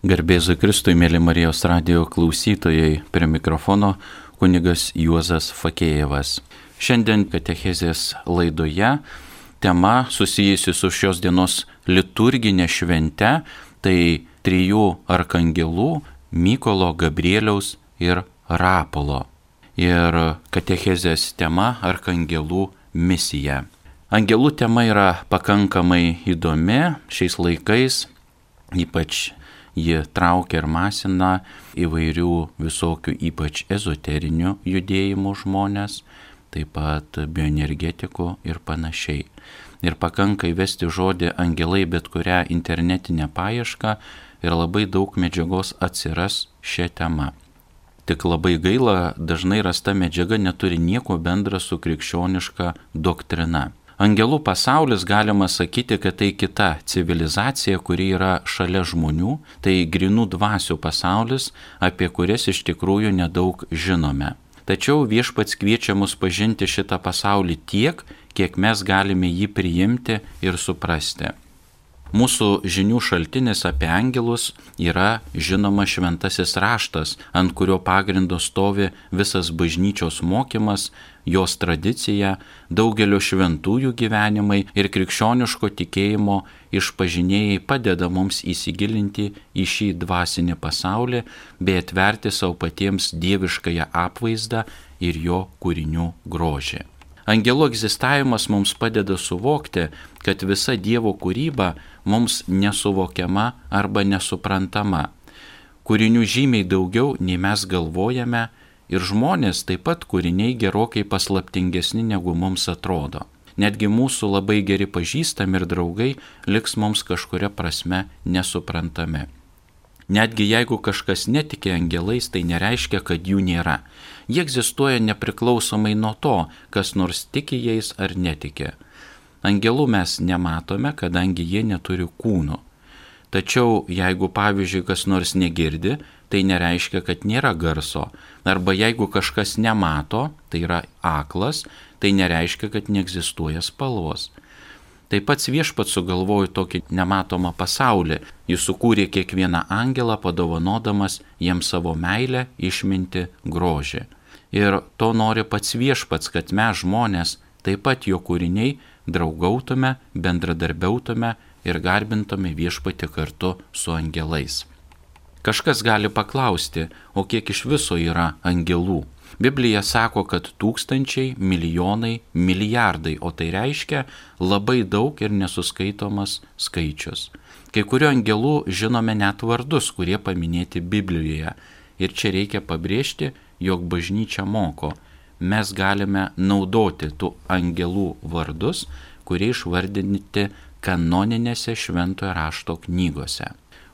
Garbėzui Kristui, mėly Marijos radio klausytojai, prie mikrofono kunigas Juozas Fakėjevas. Šiandien Katechezės laidoje tema susijusi su šios dienos liturginė švente - tai trijų arkangelų - Mykolo, Gabrieliaus ir Rapolo. Ir Katechezės tema - arkangelų misija. Angelų tema yra pakankamai įdomi šiais laikais, ypač ji traukia ir masina įvairių visokių ypač ezoterinių judėjimų žmonės, taip pat bioenergetikų ir panašiai. Ir pakanka įvesti žodį angelai bet kurią internetinę paiešką ir labai daug medžiagos atsiras šią temą. Tik labai gaila, dažnai rasta medžiaga neturi nieko bendra su krikščioniška doktrina. Angelų pasaulis galima sakyti, kad tai kita civilizacija, kuri yra šalia žmonių, tai grinų dvasių pasaulis, apie kurias iš tikrųjų nedaug žinome. Tačiau viešpats kviečia mus pažinti šitą pasaulį tiek, kiek mes galime jį priimti ir suprasti. Mūsų žinių šaltinis apie angelus yra žinoma šventasis raštas, ant kurio pagrindo stovi visas bažnyčios mokymas, jos tradicija, daugelio šventųjų gyvenimai ir krikščioniško tikėjimo išpažinėjai padeda mums įsigilinti į šį dvasinį pasaulį bei atverti savo patiems dieviškąją apvaizdą ir jo kūrinių grožį. Angelų egzistavimas mums padeda suvokti, kad visa Dievo kūryba mums nesuvokiama arba nesuprantama. Kūrinių žymiai daugiau nei mes galvojame ir žmonės taip pat kūriniai gerokai paslaptingesni negu mums atrodo. Netgi mūsų labai geri pažįstami ir draugai liks mums kažkuria prasme nesuprantami. Netgi jeigu kažkas netiki angelais, tai nereiškia, kad jų nėra. Jie egzistuoja nepriklausomai nuo to, kas nors tiki jais ar netiki. Angelų mes nematome, kadangi jie neturi kūnų. Tačiau jeigu pavyzdžiui kas nors negirdi, tai nereiškia, kad nėra garso. Arba jeigu kažkas nemato, tai yra aklas, tai nereiškia, kad neegzistuoja spalvos. Taip pats viešpats sugalvojo tokį nematomą pasaulį. Jis sukūrė kiekvieną angelą, padovanodamas jiems savo meilę, išminti, grožį. Ir to nori pats viešpats, kad mes žmonės, taip pat jo kūriniai, draugautume, bendradarbiautume ir garbintume viešpatį kartu su angelais. Kažkas gali paklausti, o kiek iš viso yra angelų? Biblija sako, kad tūkstančiai, milijonai, milijardai, o tai reiškia labai daug ir nesuskaitomas skaičius. Kai kurio angelų žinome net vardus, kurie paminėti Biblijoje. Ir čia reikia pabrėžti, jog bažnyčia moko. Mes galime naudoti tų angelų vardus, kurie išvardinti kanoninėse šventojo rašto knygose.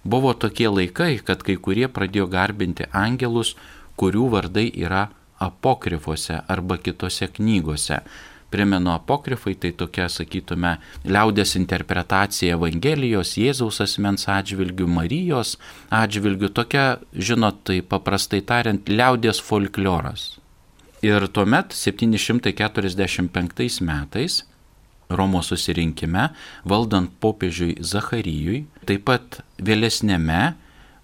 Buvo tokie laikai, kad kai kurie pradėjo garbinti angelus, kurių vardai yra apokrifuose arba kitose knygose. Primenu, apokrifai tai tokia, sakytume, liaudės interpretacija Evangelijos, Jėzaus asmens atžvilgių, Marijos atžvilgių, tokia, žinot, tai paprastai tariant, liaudės folkloras. Ir tuomet 745 metais Romos susirinkime, valdant popiežiui Zacharijui, taip pat vėlesnėme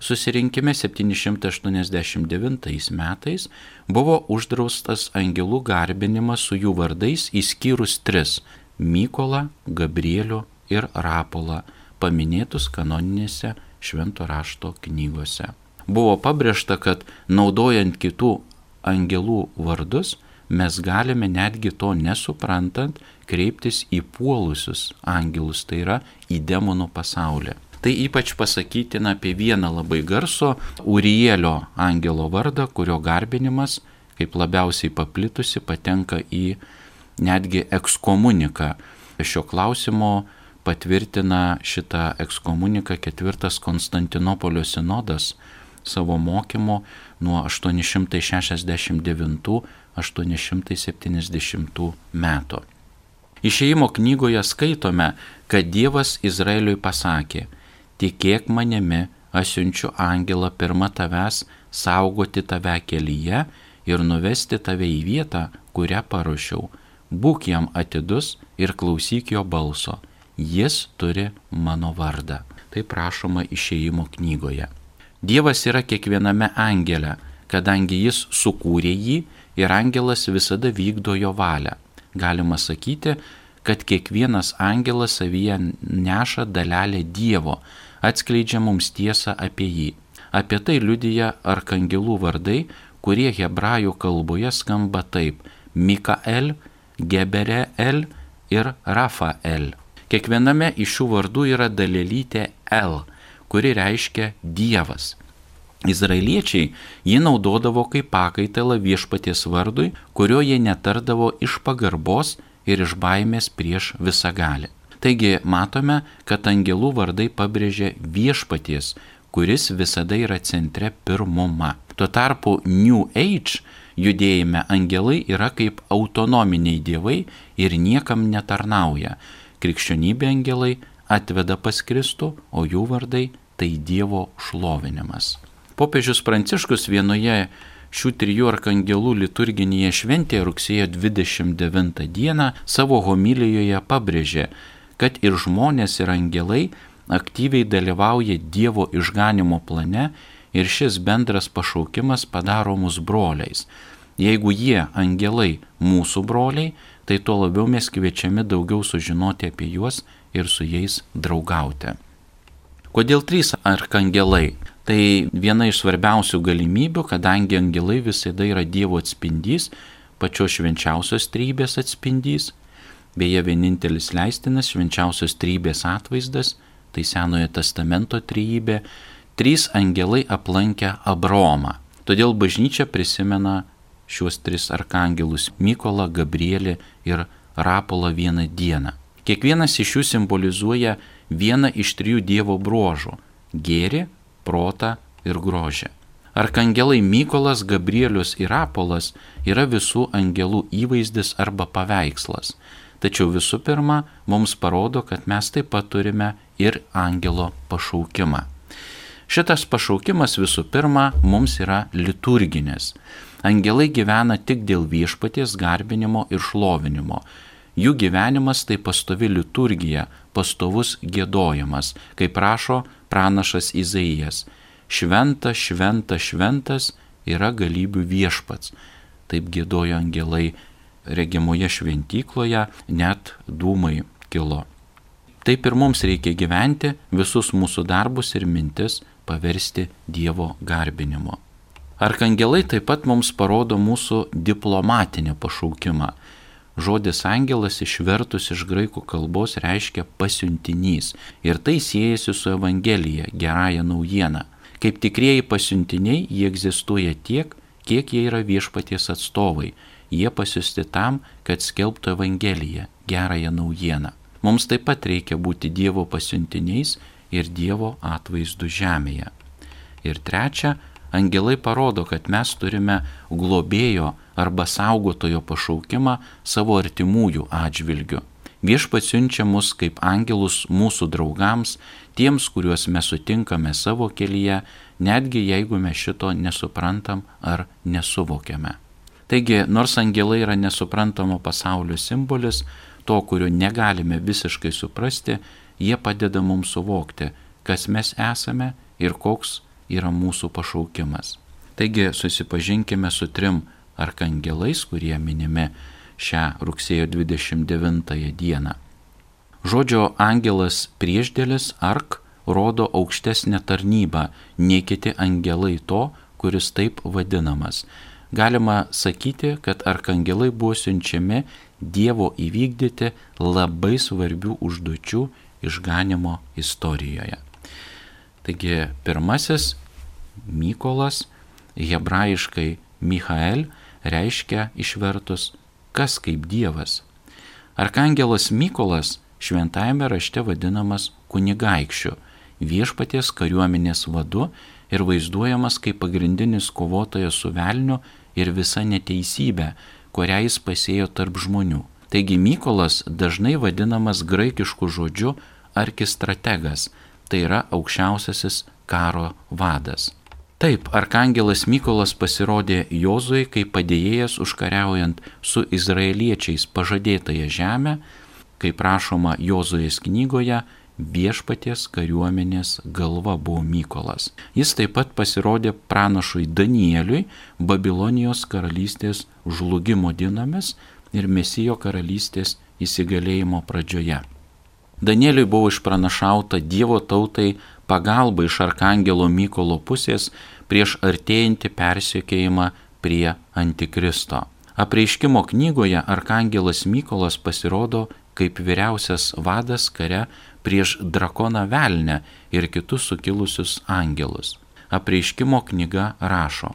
susirinkime 789 metais buvo uždraustas angelų garbinimas su jų vardais įskyrus tris - Mykolą, Gabrielių ir Rapolą, paminėtus kanoninėse švento rašto knygose. Buvo pabrėžta, kad naudojant kitų angelų vardus, mes galime netgi to nesuprantant kreiptis į puolusius angelus, tai yra į demonų pasaulį. Tai ypač pasakytina apie vieną labai garso Urielio angelo vardą, kurio garbinimas, kaip labiausiai paplitusi, patenka į netgi ekskomuniką. Šio klausimo patvirtina šitą ekskomuniką ketvirtas Konstantinopolio sinodas savo mokymo nuo 869-870 metų. Išėjimo knygoje skaitome, kad Dievas Izraeliui pasakė, tikėk manimi, aš siunčiu angelą pirmą tavęs saugoti tave kelyje ir nuvesti tave į vietą, kurią paruošiau. Būk jam atidus ir klausyk jo balso. Jis turi mano vardą. Tai prašoma išėjimo knygoje. Dievas yra kiekviename angele, kadangi jis sukūrė jį ir angelas visada vykdo jo valią. Galima sakyti, kad kiekvienas angelas savyje neša dalelę Dievo, atskleidžia mums tiesą apie jį. Apie tai liudyja arkangelų vardai, kurie hebrajų kalboje skamba taip - Mikael, Gebereel ir Rafael. Kiekviename iš šių vardų yra dalelytė L, kuri reiškia Dievas. Izraeliečiai jį naudodavo kaip pakaitalą viešpaties vardui, kurio jie netardavo iš pagarbos ir iš baimės prieš visagalį. Taigi matome, kad angelų vardai pabrėžia viešpaties, kuris visada yra centre pirmuma. Tuo tarpu New Age judėjime angelai yra kaip autonominiai dievai ir niekam netarnauja. Krikščionybė angelai atveda pas Kristų, o jų vardai tai Dievo šlovinimas. Popiežius Pranciškus vienoje šių trijų arkangelų liturginėje šventėje rugsėjo 29 dieną savo homilijoje pabrėžė, kad ir žmonės ir angelai aktyviai dalyvauja Dievo išganimo plane ir šis bendras pašaukimas padaro mus broliais. Jeigu jie, angelai, mūsų broliai, tai tuo labiau mes kviečiami daugiau sužinoti apie juos ir su jais draugauti. Kodėl trys arkangelai? Tai viena iš svarbiausių galimybių, kadangi angelai visada yra Dievo atspindys, pačios švenčiausios trybės atspindys, beje vienintelis leistinas švenčiausios trybės atvaizdas, tai Senojo testamento trybė, trys angelai aplankę Abromą. Todėl bažnyčia prisimena šiuos tris arkangelus - Mykolą, Gabrielį ir Rapolą vieną dieną. Kiekvienas iš jų simbolizuoja vieną iš trijų Dievo bruožų - gėri, protą ir grožį. Arkangelai Mykolas, Gabrielius ir Apolas yra visų angelų įvaizdis arba paveikslas. Tačiau visų pirma, mums parodo, kad mes taip pat turime ir angelo pašaukimą. Šitas pašaukimas visų pirma mums yra liturginis. Angelai gyvena tik dėl viešpaties garbinimo ir šlovinimo. Jų gyvenimas tai pastovi liturgija, pastovus gėdojimas, kaip prašo pranašas Izaijas. Šventas, šventas, šventas yra galybių viešpats. Taip gėdojo angelai regimoje šventykloje, net dūmai kilo. Taip ir mums reikia gyventi, visus mūsų darbus ir mintis paversti Dievo garbinimu. Arkangelai taip pat mums parodo mūsų diplomatinį pašaukimą. Žodis angelas išvertus iš graikų kalbos reiškia pasiuntinys ir tai siejasi su Evangelija, gerąją naujieną. Kaip tikrieji pasiuntiniai jie egzistuoja tiek, kiek jie yra viešpaties atstovai. Jie pasiusti tam, kad skelbtų Evangeliją, gerąją naujieną. Mums taip pat reikia būti Dievo pasiuntiniais ir Dievo atvaizdu žemėje. Ir trečia, angelai parodo, kad mes turime globėjo arba saugotojo pašaukimą savo artimųjų atžvilgiu. Viešpats siunčia mus kaip angelus mūsų draugams, tiems, kuriuos mes sutinkame savo kelyje, netgi jeigu mes šito nesuprantam ar nesuvokiame. Taigi, nors angelai yra nesuprantamo pasaulio simbolis, to, kurio negalime visiškai suprasti, jie padeda mums suvokti, kas mes esame ir koks yra mūsų pašaukimas. Taigi susipažinkime su trim arkangelais, kurie minimi šią rugsėjo 29 dieną. Žodžio angelas priešdėlis ark rodo aukštesnę tarnybą nei kiti angelai to, kuris taip vadinamas. Galima sakyti, kad arkangelai buvo siunčiami Dievo įvykdyti labai svarbių užduočių išganimo istorijoje. Taigi pirmasis Mykolas, hebrajiškai Michael, reiškia išvertus kas kaip Dievas. Arkangelas Mykolas šventajame rašte vadinamas kunigaikščiu, viešpaties kariuomenės vadu ir vaizduojamas kaip pagrindinis kovotojas su velniu ir visa neteisybė, kurią jis pasėjo tarp žmonių. Taigi Mykolas dažnai vadinamas graikišku žodžiu arkistrategas, tai yra aukščiausiasis karo vadas. Taip, arkangelas Mykolas pasirodė Jozui kaip padėjėjas užkariaujant su izraeliečiais pažadėtąją žemę, kaip rašoma Jozuės knygoje, viešpaties kariuomenės galva buvo Mykolas. Jis taip pat pasirodė pranašui Danieliui Babilonijos karalystės žlugimo dienomis ir Mesijo karalystės įsigalėjimo pradžioje. Danieliui buvo išpranašauta Dievo tautai pagalba iš Arkangelo Mykolo pusės prieš artėjantį persiekėjimą prie Antikristo. Apreiškimo knygoje Arkangelas Mykolas pasirodo kaip vyriausias vadas kare prieš drakoną velnę ir kitus sukilusius angelus. Apreiškimo knyga rašo.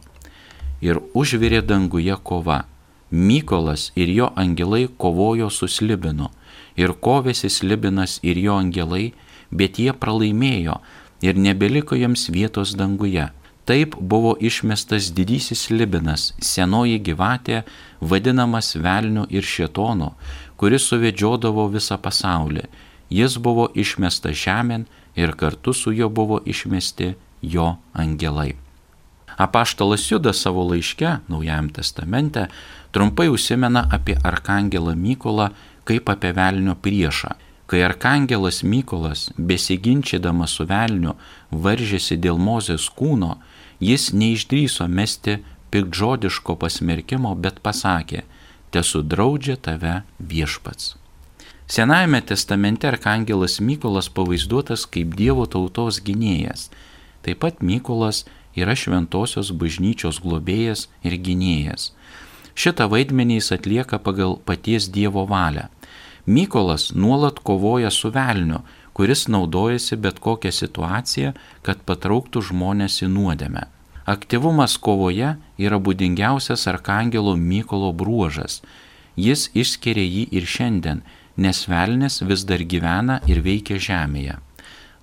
Ir užvirė danguje kova. Mykolas ir jo angelai kovojo su Slibinu. Ir kovėsi Slibinas ir jo angelai, bet jie pralaimėjo ir nebeliko jiems vietos danguje. Taip buvo išmestas didysis Libinas, senoji gyvatė, vadinamas velniu ir šietonu, kuris suvedžiodavo visą pasaulį. Jis buvo išmestas žemėn ir kartu su juo buvo išmesti jo angelai. Apaštalas Judas savo laiške Naujajam testamente trumpai užsimena apie arkangelą Mykolą kaip apie velnio priešą. Kai arkangelas Mykolas, besiginčydamas su velniu, varžėsi dėl Mozės kūno, jis neišdryso mesti pikdžodiško pasmerkimo, bet pasakė, tesu draudžia tave viešpats. Senajame testamente arkangelas Mykolas pavaizduotas kaip Dievo tautos gynėjas. Taip pat Mykolas yra šventosios bažnyčios globėjas ir gynėjas. Šitą vaidmenį jis atlieka pagal paties Dievo valią. Mykolas nuolat kovoja su velniu, kuris naudojasi bet kokią situaciją, kad patrauktų žmonės į nuodėmę. Aktyvumas kovoje yra būdingiausias Arkangelo Mykolo bruožas. Jis išskiria jį ir šiandien, nes velnės vis dar gyvena ir veikia žemėje.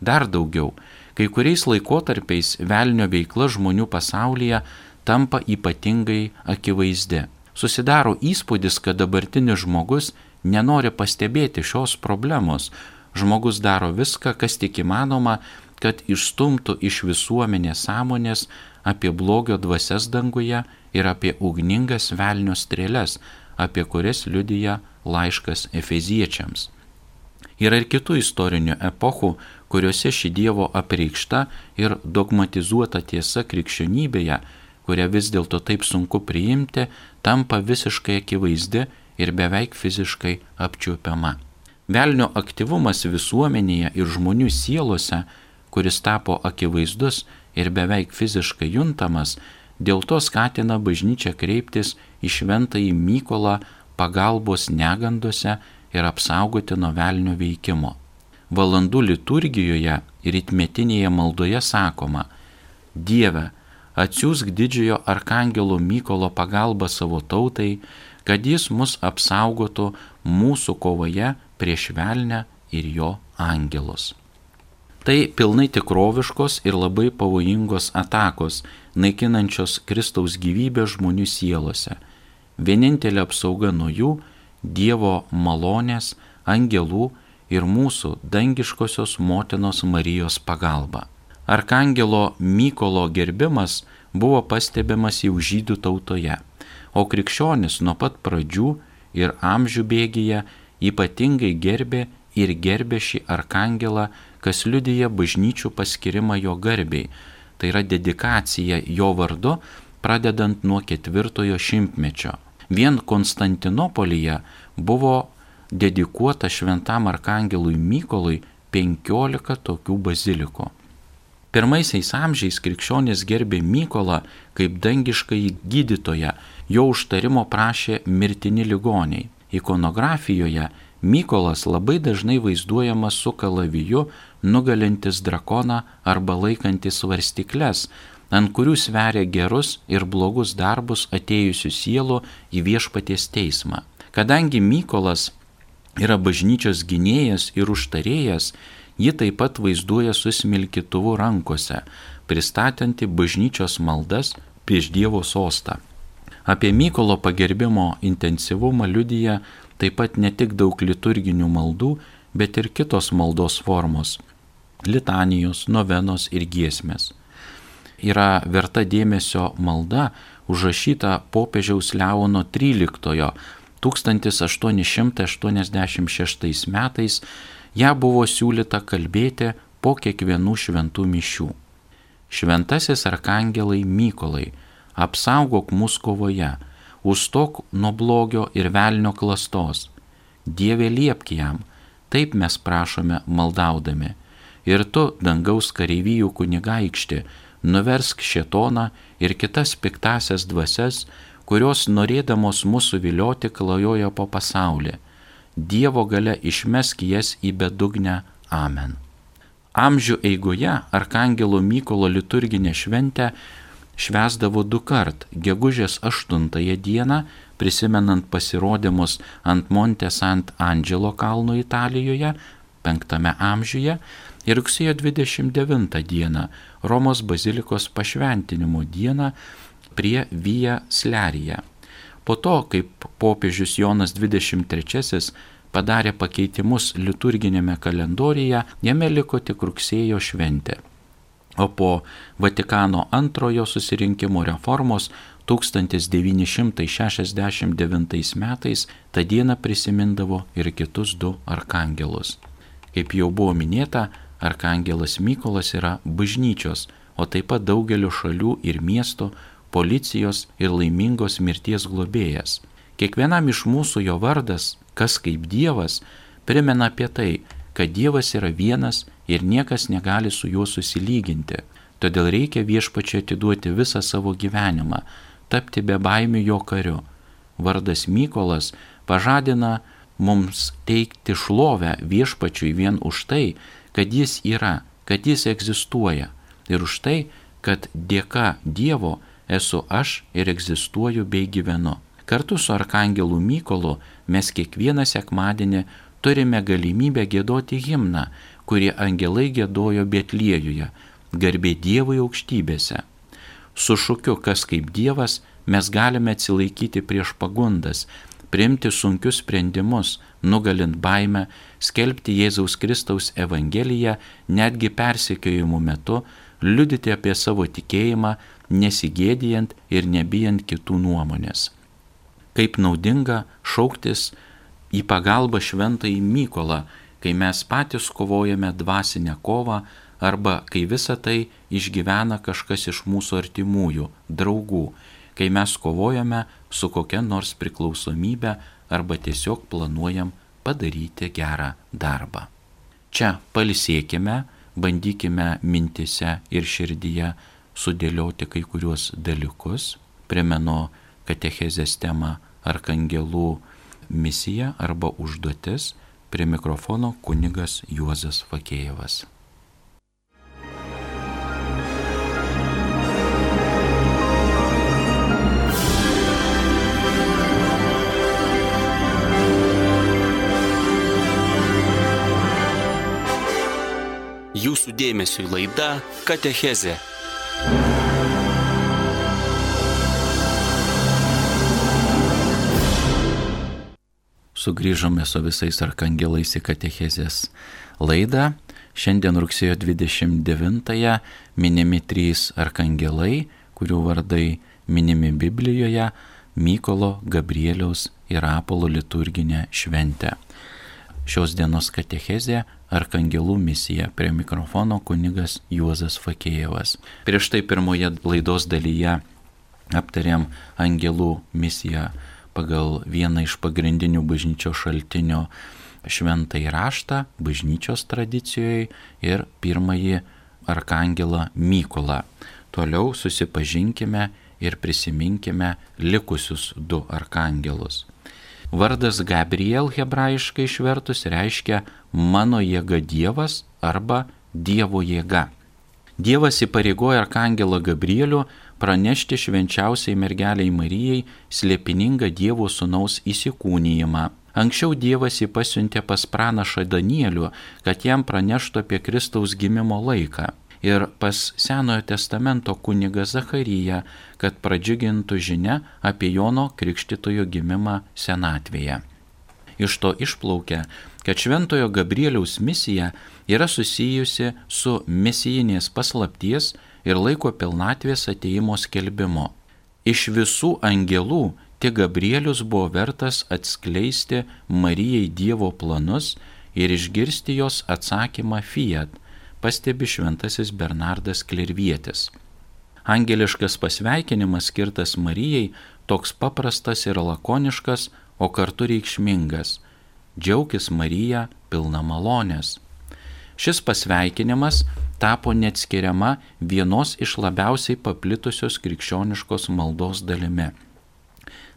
Dar daugiau, kai kuriais laikotarpiais velnio veikla žmonių pasaulyje tampa ypatingai akivaizdi. Susidaro įspūdis, kad dabartinis žmogus nenori pastebėti šios problemos, žmogus daro viską, kas tik įmanoma, kad išstumtų iš visuomenės sąmonės apie blogio dvasias danguje ir apie ugningas velnio strėlės, apie kurias liudyja laiškas Efeziečiams. Yra ir kitų istorinių epochų, kuriuose ši Dievo apreikšta ir dogmatizuota tiesa krikščionybėje, kurią vis dėlto taip sunku priimti, tampa visiškai akivaizdi ir beveik fiziškai apčiuopiama. Velnio aktyvumas visuomenėje ir žmonių sielose, kuris tapo akivaizdus ir beveik fiziškai juntamas, dėl to skatina bažnyčią kreiptis į šventąjį Mykolą pagalbos negandose ir apsaugoti nuo velnio veikimo. Valandų liturgijoje ir itmetinėje maldoje sakoma, Dieve, atsiųsk didžiojo arkangelo Mykolo pagalbą savo tautai, kad jis mus apsaugotų mūsų kovoje prieš velnę ir jo angelus. Tai pilnai tikroviškos ir labai pavojingos atakos, naikinančios Kristaus gyvybę žmonių sielose. Vienintelė apsauga nuo jų - Dievo malonės, angelų ir mūsų dangiškosios motinos Marijos pagalba. Arkangelo Mykolo gerbimas buvo pastebimas jau žydų tautoje, o krikščionis nuo pat pradžių ir amžių bėgyje ypatingai gerbė ir gerbė šį arkangelą, kas liudyja bažnyčių paskirimą jo garbiai. Tai yra dedikacija jo vardu, pradedant nuo ketvirtojo šimtmečio. Vien Konstantinopolyje buvo dedikuota šventam arkangelui Mykolui 15 tokių bazilikų. Pirmaisiais amžiais krikščionys gerbė Mykolą kaip dangiškai gydytoją, jo užtarimo prašė mirtini ligoniai ikonografijoje Mykolas labai dažnai vaizduojamas su kalaviju nugalintis drakoną arba laikantis svarstikles, ant kurių sveria gerus ir blogus darbus atėjusių sielų į viešpaties teismą. Kadangi Mykolas yra bažnyčios gynėjas ir užtarėjas, ji taip pat vaizduoja su smilkituvu rankose, pristatanti bažnyčios maldas prieš Dievo sostą. Apie Mykolo pagerbimo intensyvumą liudyja taip pat ne tik daug liturginių maldų, bet ir kitos maldos formos - litanijos, novenos ir giesmės. Yra verta dėmesio malda užrašyta popiežiaus Leono XIII 1886 metais ją buvo siūlyta kalbėti po kiekvienų šventų mišių. Šventasis arkangelai Mykolai, apsaugok mus kovoje, užstok nuo blogio ir velnio klastos. Dieve liepk jam, taip mes prašome maldaudami. Ir tu, dangaus kareivijų kunigaikšti, nuversk šetoną ir kitas piktasias dvasias, kurios norėdamos mūsų vilioti klajoja po pasaulį. Dievo gale išmesk jas į bedugnę. Amen. Amžių eigoje Arkangelo Mykolo liturginę šventę švesdavo du kart - gegužės 8 dieną, prisimenant pasirodymus ant Monte Sant Angelo kalno Italijoje 5 amžiuje ir rugsėjo 29 dieną Romos bazilikos pašventinimo dieną prie Vija Slerija. Po to, kaip popiežius Jonas 23 padarė pakeitimus liturginėme kalendoriuje, jame liko tik rugsėjo šventė. O po Vatikano antrojo susirinkimo reformos 1969 metais tą dieną prisimindavo ir kitus du arkangelus. Kaip jau buvo minėta, arkangelas Mykolas yra bažnyčios, o taip pat daugelio šalių ir miestų policijos ir laimingos mirties globėjas. Kiekvienam iš mūsų jo vardas, kas kaip Dievas, primena apie tai, kad Dievas yra vienas ir niekas negali su juo susilyginti. Todėl reikia viešpačiai atiduoti visą savo gyvenimą, tapti be baimių jo kariu. Vardas Mykolas pažadina mums teikti šlovę viešpačiui vien už tai, kad jis yra, kad jis egzistuoja ir už tai, kad dėka Dievo esu aš ir egzistuoju bei gyvenu. Kartu su Arkangelu Mykolu mes kiekvieną sekmadienį turime galimybę gėdoti himną, kurį angelai gėdojo Betliejuje, garbė Dievui aukštybėse. Su šūkiu, kas kaip Dievas, mes galime atsilaikyti prieš pagundas, priimti sunkius sprendimus, nugalint baimę, skelbti Jėzaus Kristaus Evangeliją netgi persekiojimų metu, liudyti apie savo tikėjimą, nesigėdijant ir nebijant kitų nuomonės. Kaip naudinga šauktis į pagalbą šventai Mykolą, kai mes patys kovojame dvasinę kovą arba kai visa tai išgyvena kažkas iš mūsų artimųjų, draugų, kai mes kovojame su kokia nors priklausomybė arba tiesiog planuojam padaryti gerą darbą. Čia palisėkime, bandykime mintise ir širdyje sudėlioti kai kuriuos dalykus. Primenu katechezės temą arkangelų misija arba užduotis. Prie mikrofono kunigas Juozas Fakėjevas. Jūsų dėmesio laida Katecheze Sugrįžome su visais arkangelais į Katechezės laidą. Šiandien rugsėjo 29-ąją minimi trys arkangelai, kurių vardai minimi Biblijoje - Mykolo, Gabrieliaus ir Apolo liturginė šventė. Šios dienos katechezė Arkangelų misija prie mikrofono kunigas Juozas Fakėjevas. Prieš tai pirmoje laidos dalyje aptarėm angelų misiją pagal vieną iš pagrindinių bažnyčios šaltinių šventąjį raštą bažnyčios tradicijoje ir pirmąjį arkangelą Mykolą. Toliau susipažinkime ir prisiminkime likusius du arkangelus. Vardas Gabriel hebrajiškai išvertus reiškia mano jėga Dievas arba Dievo jėga. Dievas įpareigoja arkangelą Gabrielių pranešti švenčiausiai mergeliai Marijai slėpiningą Dievo sūnaus įsikūnyjimą. Anksčiau Dievas jį pasiuntė pas pranašą Danielių, kad jam praneštų apie Kristaus gimimo laiką. Ir pas Senojo testamento kuniga Zacharyje, kad pradžiugintų žinia apie Jono Krikštitojo gimimą senatvėje. Iš to išplaukia, kad Šventojo Gabrieliaus misija yra susijusi su misijinės paslapties ir laiko pilnatvės ateimo skelbimo. Iš visų angelų tik Gabrielius buvo vertas atskleisti Marijai Dievo planus ir išgirsti jos atsakymą Fiat, pastebi šventasis Bernardas Klervietis. Angeliškas pasveikinimas skirtas Marijai toks paprastas ir lakoniškas, o kartu reikšmingas. Džiaugis Marija pilna malonės. Šis pasveikinimas tapo neatskiriama vienos iš labiausiai paplitusios krikščioniškos maldos dalimi.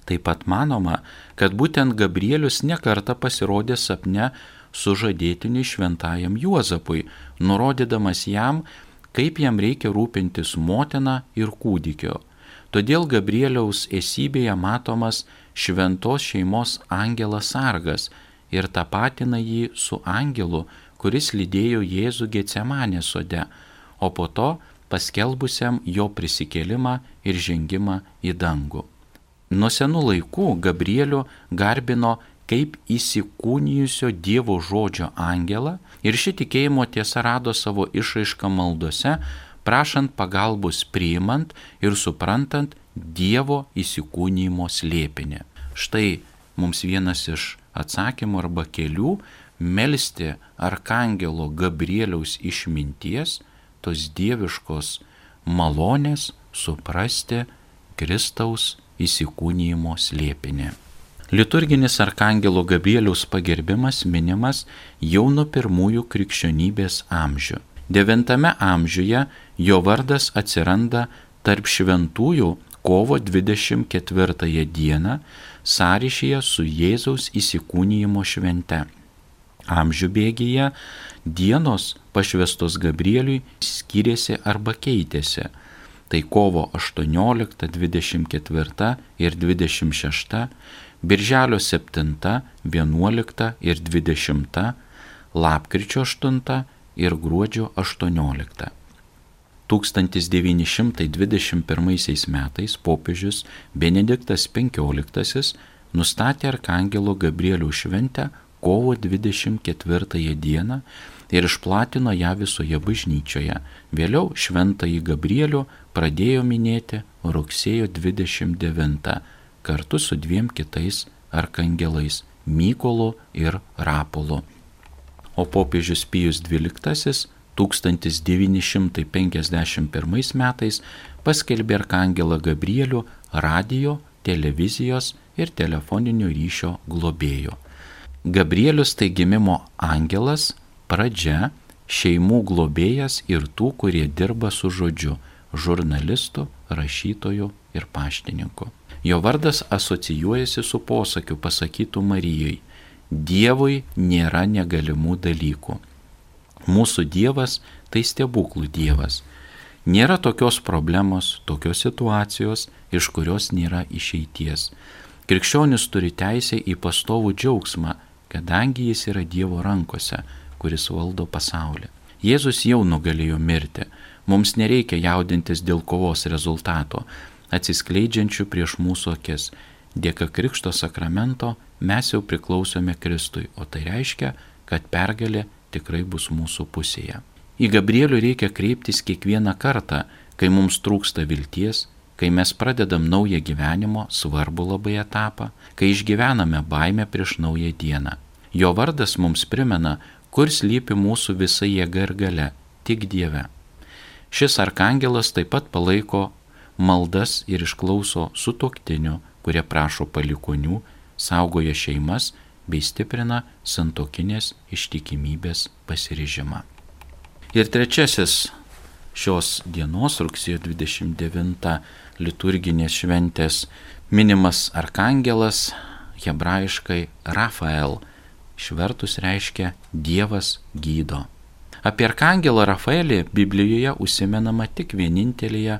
Taip pat manoma, kad būtent Gabrielius nekarta pasirodė sapne sužadėtiniui šventajam Juozapui, nurodydamas jam, kaip jam reikia rūpintis motina ir kūdikio. Todėl Gabrieliaus esybėje matomas šventos šeimos angelas sargas ir tapatina jį su angelu, kuris lydėjo Jėzų Getsemanė sode, o po to paskelbusiam jo prisikėlimą ir žengimą į dangų. Nuo senų laikų Gabrielių garbino kaip įsikūnijusio Dievo žodžio angelą ir ši tikėjimo tiesa rado savo išraišką maldose, prašant pagalbos priimant ir suprantant Dievo įsikūnymo slėpinį. Štai mums vienas iš atsakymų arba kelių melstį arkangelo Gabrieliaus išminties, tos dieviškos malonės suprasti Kristaus įsikūnymo slėpinį. Liturginis arkangelo Gabrieliaus pagerbimas minimas jau nuo pirmųjų krikščionybės amžių. Devintame amžiuje jo vardas atsiranda tarp šventųjų kovo 24 dieną sąryšyje su Jėzaus įsikūnyjimo švente. Amžių bėgyje dienos pašvestos Gabrieliui skyrėsi arba keitėsi. Tai kovo 18, 24 ir 26, birželio 7, 11 ir 20, lapkričio 8 ir gruodžio 18. 1921 metais popiežius Benediktas XV nustatė Arkangelo Gabrielių šventę kovo 24 dieną ir išplatino ją visoje bažnyčioje. Vėliau šventąjį Gabrielių pradėjo minėti rugsėjo 29 kartu su dviem kitais arkangelais - Mykolu ir Rapolu. O popiežius Pijus XII 1951 metais paskelbė Arkangelą Gabrielių radio, televizijos ir telefoninio ryšio globėjo. Gabrielius tai gimimo angelas, pradžia, šeimų globėjas ir tų, kurie dirba su žodžiu - žurnalistų, rašytojų ir paštininkų. Jo vardas asocijuojasi su posakiu pasakytų Marijai - Dievui nėra negalimų dalykų. Mūsų Dievas tai stebuklų Dievas. Nėra tokios problemos, tokios situacijos, iš kurios nėra išeities. Krikščionis turi teisę į pastovų džiaugsmą, kadangi jis yra Dievo rankose, kuris valdo pasaulį. Jėzus jau nugalėjo mirti. Mums nereikia jaudintis dėl kovos rezultato, atsiskleidžiančių prieš mūsų akis. Dėka Krikšto sakramento mes jau priklausome Kristui, o tai reiškia, kad pergalė tikrai bus mūsų pusėje. Į Gabrielių reikia kreiptis kiekvieną kartą, kai mums trūksta vilties, kai mes pradedam naują gyvenimo svarbu labai etapą, kai išgyvename baimę prieš naują dieną. Jo vardas mums primena, kur slypi mūsų visa jėga ir gale - tik Dieve. Šis arkangelas taip pat palaiko maldas ir išklauso sutoktinių, kurie prašo palikonių, saugoja šeimas bei stiprina santokinės ištikimybės pasiryžimą. Ir trečiasis šios dienos rugsėjo 29 liturginės šventės minimas arkangelas hebrajiškai Rafael Išvertus reiškia Dievas gydo. Apie Arkangelą Rafaelį Biblijoje užsimenama tik vienintelėje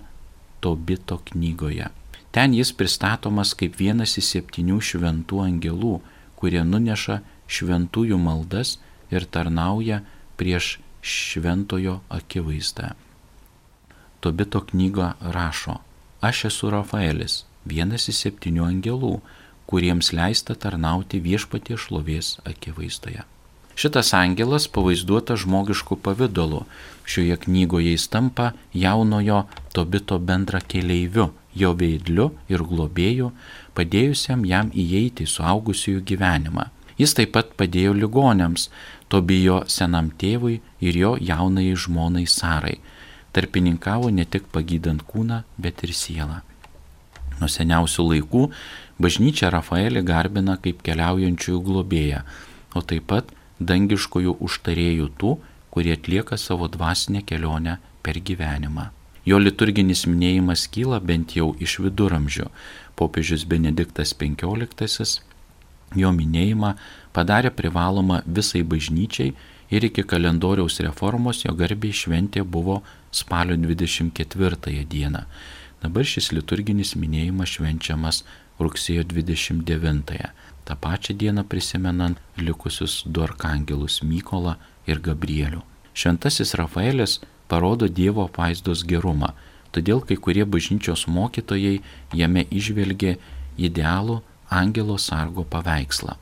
Tobito knygoje. Ten jis pristatomas kaip vienas iš septynių šventų angelų, kurie nuneša šventųjų maldas ir tarnauja prieš šventojo akivaizdą. Tobito knyga rašo, aš esu Rafaelis, vienas iš septynių angelų, kuriems leista tarnauti viešpatie šlovės akivaizdoje. Šitas angelas pavaizduotas žmogišku pavydalu. Šioje knygoje jis tampa jaunojo Tobito bendra keleiviu, jo veidliu ir globėju, padėjusiam jam įeiti į suaugusiųjų gyvenimą. Jis taip pat padėjo ligonėms, Tobijo senam tėvui ir jo jaunai žmonai Sarai. Tarpininkavo ne tik pagydant kūną, bet ir sielą. Nuo seniausių laikų bažnyčia Rafaelį garbina kaip keliaujančiųjų globėją, o taip pat dangiškojų užtarėjų tų, kurie atlieka savo dvasinę kelionę per gyvenimą. Jo liturginis minėjimas kyla bent jau iš viduramžių. Popiežius Benediktas XV jo minėjimą padarė privalomą visai bažnyčiai ir iki kalendoriaus reformos jo garbiai šventė buvo spalio 24 dieną. Dabar šis liturginis minėjimas švenčiamas rugsėjo 29-ąją, tą pačią dieną prisimenant likusius du arkangelus Mykolą ir Gabrielių. Šventasis Rafaelis parodo Dievo apvaizdos gerumą, todėl kai kurie bažnyčios mokytojai jame išvelgė idealų angelo sargo paveikslą.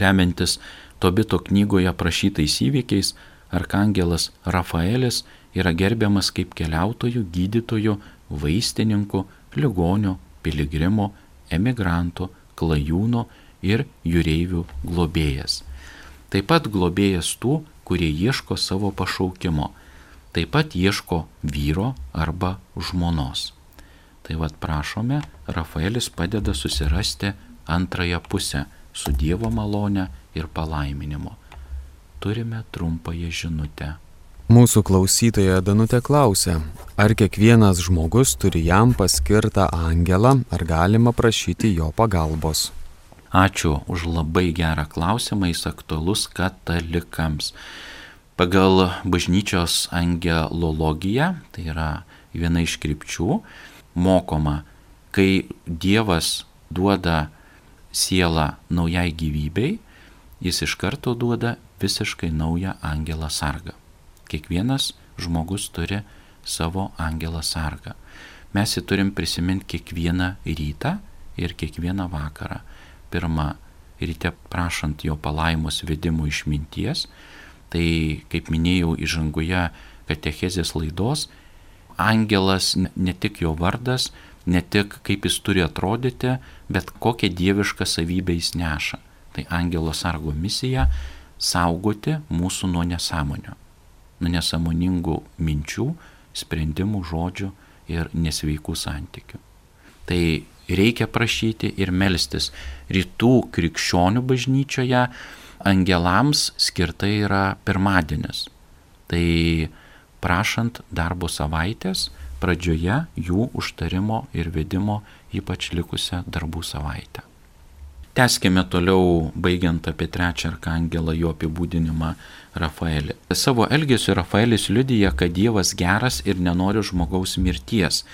Remiantis Tobito knygoje aprašytais įvykiais, arkangelas Rafaelis yra gerbiamas kaip keliautojų, gydytojų, vaistininkų, ligonio, piligrimo, emigrantų, klajūno ir jūreivių globėjas. Taip pat globėjas tų, kurie ieško savo pašaukimo, taip pat ieško vyro arba žmonos. Tai vad prašome, Rafaelis padeda susirasti antrąją pusę su Dievo malone ir palaiminimu. Turime trumpąją žinutę. Mūsų klausytoja Danutė klausia, ar kiekvienas žmogus turi jam paskirtą angelą, ar galima prašyti jo pagalbos. Ačiū už labai gerą klausimą, jis aktualus katalikams. Pagal bažnyčios angelologiją, tai yra viena iš krypčių, mokoma, kai Dievas duoda sielą naujai gyvybei, jis iš karto duoda visiškai naują angelą sargą. Kiekvienas žmogus turi savo angelą sargą. Mes jį turim prisiminti kiekvieną rytą ir kiekvieną vakarą. Pirmą ryte prašant jo palaimos vedimų išminties, tai kaip minėjau įžangoje katechezės laidos, angelas ne tik jo vardas, ne tik kaip jis turi atrodyti, bet kokią dievišką savybę jis neša. Tai angelo sargo misija - saugoti mūsų nuo nesąmonio, nuo nesąmoningų minčių, sprendimų, žodžių ir nesveikų santykių. Tai reikia prašyti ir melstis. Rytų krikščionių bažnyčioje angelams skirtai yra pirmadienis. Tai prašant darbo savaitės pradžioje jų užtarimo ir vedimo ypač likusią darbų savaitę. Teskime toliau, baigiant apie trečią arkangelą, jo apibūdinimą Rafaelį. Savo elgesiu Rafaelis liudyja, kad Dievas geras ir nenori žmogaus mirties,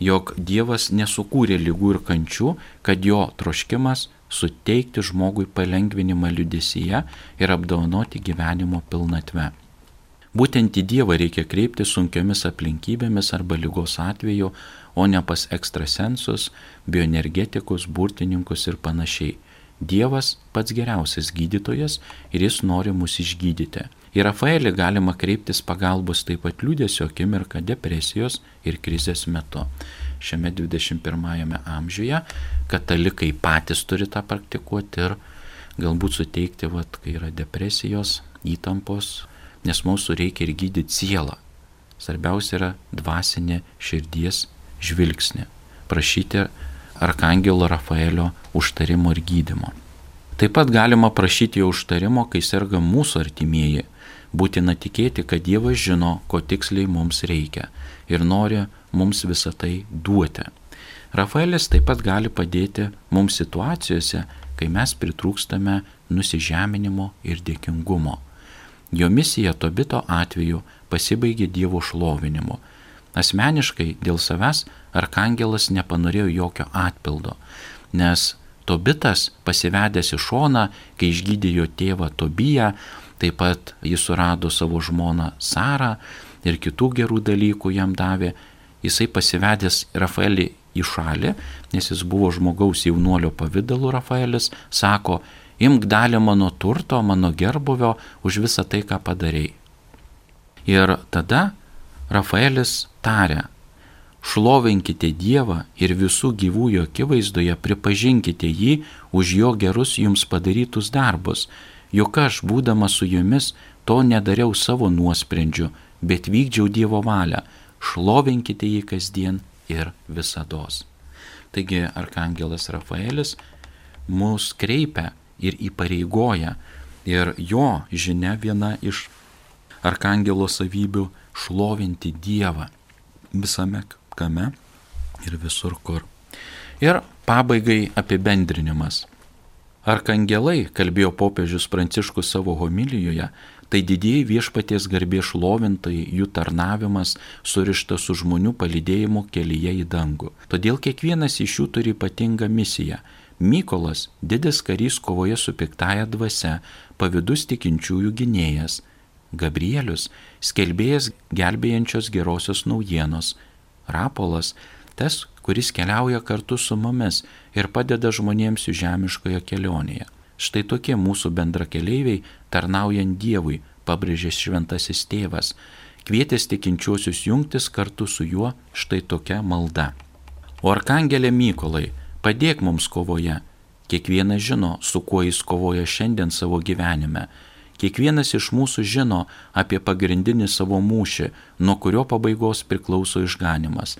jog Dievas nesukūrė lygų ir kančių, kad jo troškimas suteikti žmogui palengvinimą liudesyje ir apdovanoti gyvenimo pilnatve. Būtent į Dievą reikia kreipti sunkiomis aplinkybėmis arba lygos atveju, o ne pas ekstrasensus, bioenergetikus, burtininkus ir panašiai. Dievas pats geriausias gydytojas ir jis nori mus išgydyti. Į Rafaelį galima kreiptis pagalbos taip pat liūdėsio akimirką depresijos ir krizės metu. Šiame 21-ame amžiuje katalikai patys turi tą praktikuoti ir galbūt suteikti, vat, kai yra depresijos, įtampos, nes mūsų reikia ir gydyti sielą. Svarbiausia yra dvasinė širdies žvilgsnė. Prašyti Arkangelo Rafaelio užtarimo ir gydimo. Taip pat galima prašyti jo užtarimo, kai serga mūsų artimieji. Būtina tikėti, kad Dievas žino, ko tiksliai mums reikia ir nori mums visą tai duoti. Rafaelis taip pat gali padėti mums situacijose, kai mes pritrūkstame nusižeminimo ir dėkingumo. Jo misija Tobito atveju pasibaigė Dievo šlovinimu. Asmeniškai dėl savęs arkangelas nepanorėjo jokio atpildo, nes Tobitas pasivedęs į šoną, kai išgydė jo tėvą Tobiją, taip pat jis surado savo žmoną Sarą ir kitų gerų dalykų jam davė, jisai pasivedęs Rafaelį į šalį, nes jis buvo žmogaus jaunuolio pavydalu Rafaelis, sako, imk dalį mano turto, mano gerbuvio už visą tai, ką padarėjai. Ir tada Rafaelis tarė, šlovinkite Dievą ir visų gyvųjų akivaizdoje pripažinkite jį už jo gerus jums padarytus darbus. Juk aš, būdamas su jumis, to nedariau savo nuosprendžiu, bet vykdžiau Dievo valią, šlovinkite jį kasdien ir visados. Taigi arkangelas Rafaelis mus kreipia ir įpareigoja ir jo žinia viena iš arkangelo savybių šlovinti Dievą visame kame ir visur kur. Ir pabaigai apibendrinimas. Arkangelai, kalbėjo popiežius Pranciškus savo homilijoje, tai didieji viešpaties garbė šlovintai, jų tarnavimas surištas su žmonių palidėjimu kelyje į dangų. Todėl kiekvienas iš jų turi ypatingą misiją. Mykolas, didis karys kovoje su piktaja dvasia, pavydus tikinčiųjų gynėjas. Gabrielius, skelbėjas gelbėjančios gerosios naujienos. Rapolas, tas, kuris keliauja kartu su mumis ir padeda žmonėms jų žemiškoje kelionėje. Štai tokie mūsų bendrakeleiviai tarnaujant Dievui, pabrėžė šventasis tėvas, kvietęs tikinčiuosius jungtis kartu su juo štai tokia malda. O arkangelė Mykolai, padėk mums kovoje. Kiekvienas žino, su kuo jis kovoja šiandien savo gyvenime. Kiekvienas iš mūsų žino apie pagrindinį savo mūšį, nuo kurio pabaigos priklauso išganimas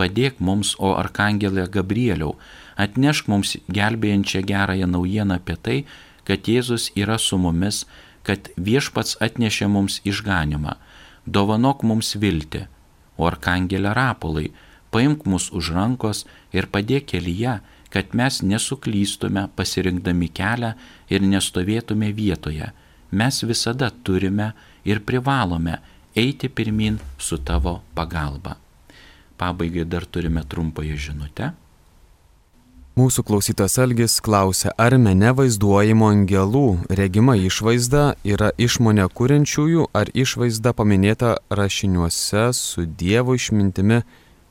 padėk mums, o arkangelė Gabrieliau, atnešk mums gelbėjančią gerąją naujieną apie tai, kad Jėzus yra su mumis, kad viešpats atnešė mums išganimą, dovanok mums viltį, o arkangelė Rapolai, paimk mus už rankos ir padėk kelyje, kad mes nesuklystume pasirinkdami kelią ir nestovėtume vietoje. Mes visada turime ir privalome eiti pirmin su tavo pagalba. Pabaigai dar turime trumpąją žinutę. Mūsų klausytas Algis klausia, ar mene vaizduojimo angelų regima išvaizda yra išmonė kuriančiųjų, ar išvaizda paminėta rašiniuose su Dievo išmintimi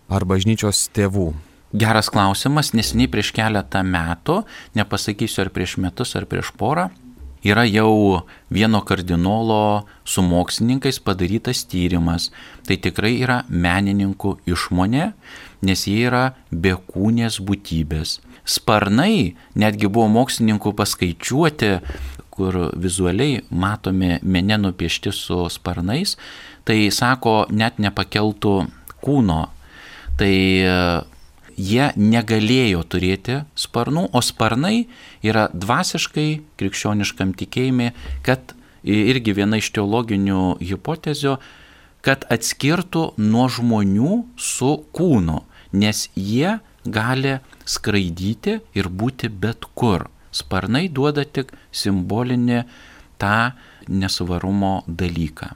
ar bažnyčios tėvų. Geras klausimas, nesiniai prieš keletą metų, nepasakysiu ar prieš metus ar prieš porą, yra jau vieno kardinolo su mokslininkais padarytas tyrimas. Tai tikrai yra menininkų išmonė, nes jie yra bekūnės būtybės. Sparnai netgi buvo mokslininkų paskaičiuoti, kur vizualiai matomi mene nupiešti su sparnais, tai sako, net nepakeltų kūno. Tai jie negalėjo turėti sparnų, o sparnai yra dvasiškai krikščioniškam tikėjimui, kad irgi viena iš teologinių hipotezių, kad atskirtų nuo žmonių su kūnu, nes jie gali skraidyti ir būti bet kur. Sparnai duoda tik simbolinį tą nesvarumo dalyką.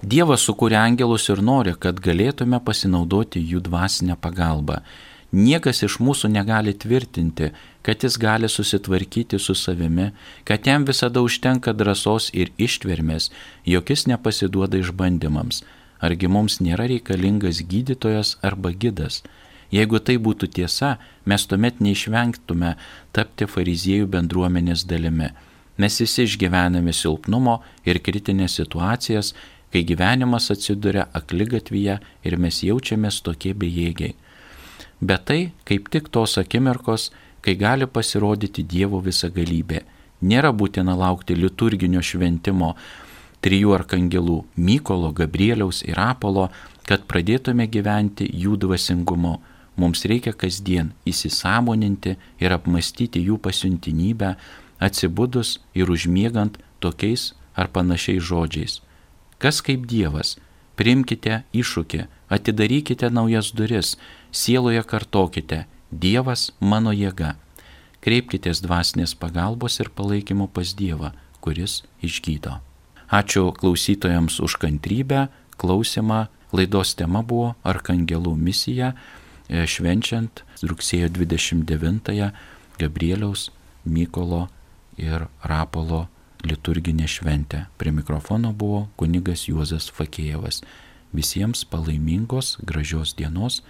Dievas sukūrė angelus ir nori, kad galėtume pasinaudoti jų dvasinę pagalbą. Niekas iš mūsų negali tvirtinti, kad jis gali susitvarkyti su savimi, kad jam visada užtenka drąsos ir ištvermės, jog jis nepasiduoda išbandymams. Argi mums nėra reikalingas gydytojas arba gidas? Jeigu tai būtų tiesa, mes tuomet neišvengtume tapti fariziejų bendruomenės dalimi. Mes visi išgyvename silpnumo ir kritinės situacijas, kai gyvenimas atsiduria aklygatvyje ir mes jaučiamės tokie bejėgiai. Bet tai kaip tik tos akimirkos, kai gali pasirodyti Dievo visagalybė. Nėra būtina laukti liturginio šventimo trijų arkangelų - Mykolo, Gabrieliaus ir Apolo, kad pradėtume gyventi jų dvasingumu. Mums reikia kasdien įsisamoninti ir apmastyti jų pasiuntinybę, atsibudus ir užmiegant tokiais ar panašiais žodžiais. Kas kaip Dievas? Primkite iššūkį, atidarykite naujas duris, sieloje kartokite, Dievas mano jėga. Kreipkitės dvasinės pagalbos ir palaikymo pas Dievą, kuris išgydo. Ačiū klausytojams už kantrybę, klausimą. Laidos tema buvo Arkangelų misija, e, švenčiant rugsėjo 29-ąją Gabrieliaus, Mykolo ir Rapolo liturginė šventė. Prie mikrofono buvo kunigas Juozas Fakėjevas. Visiems palaimingos, gražios dienos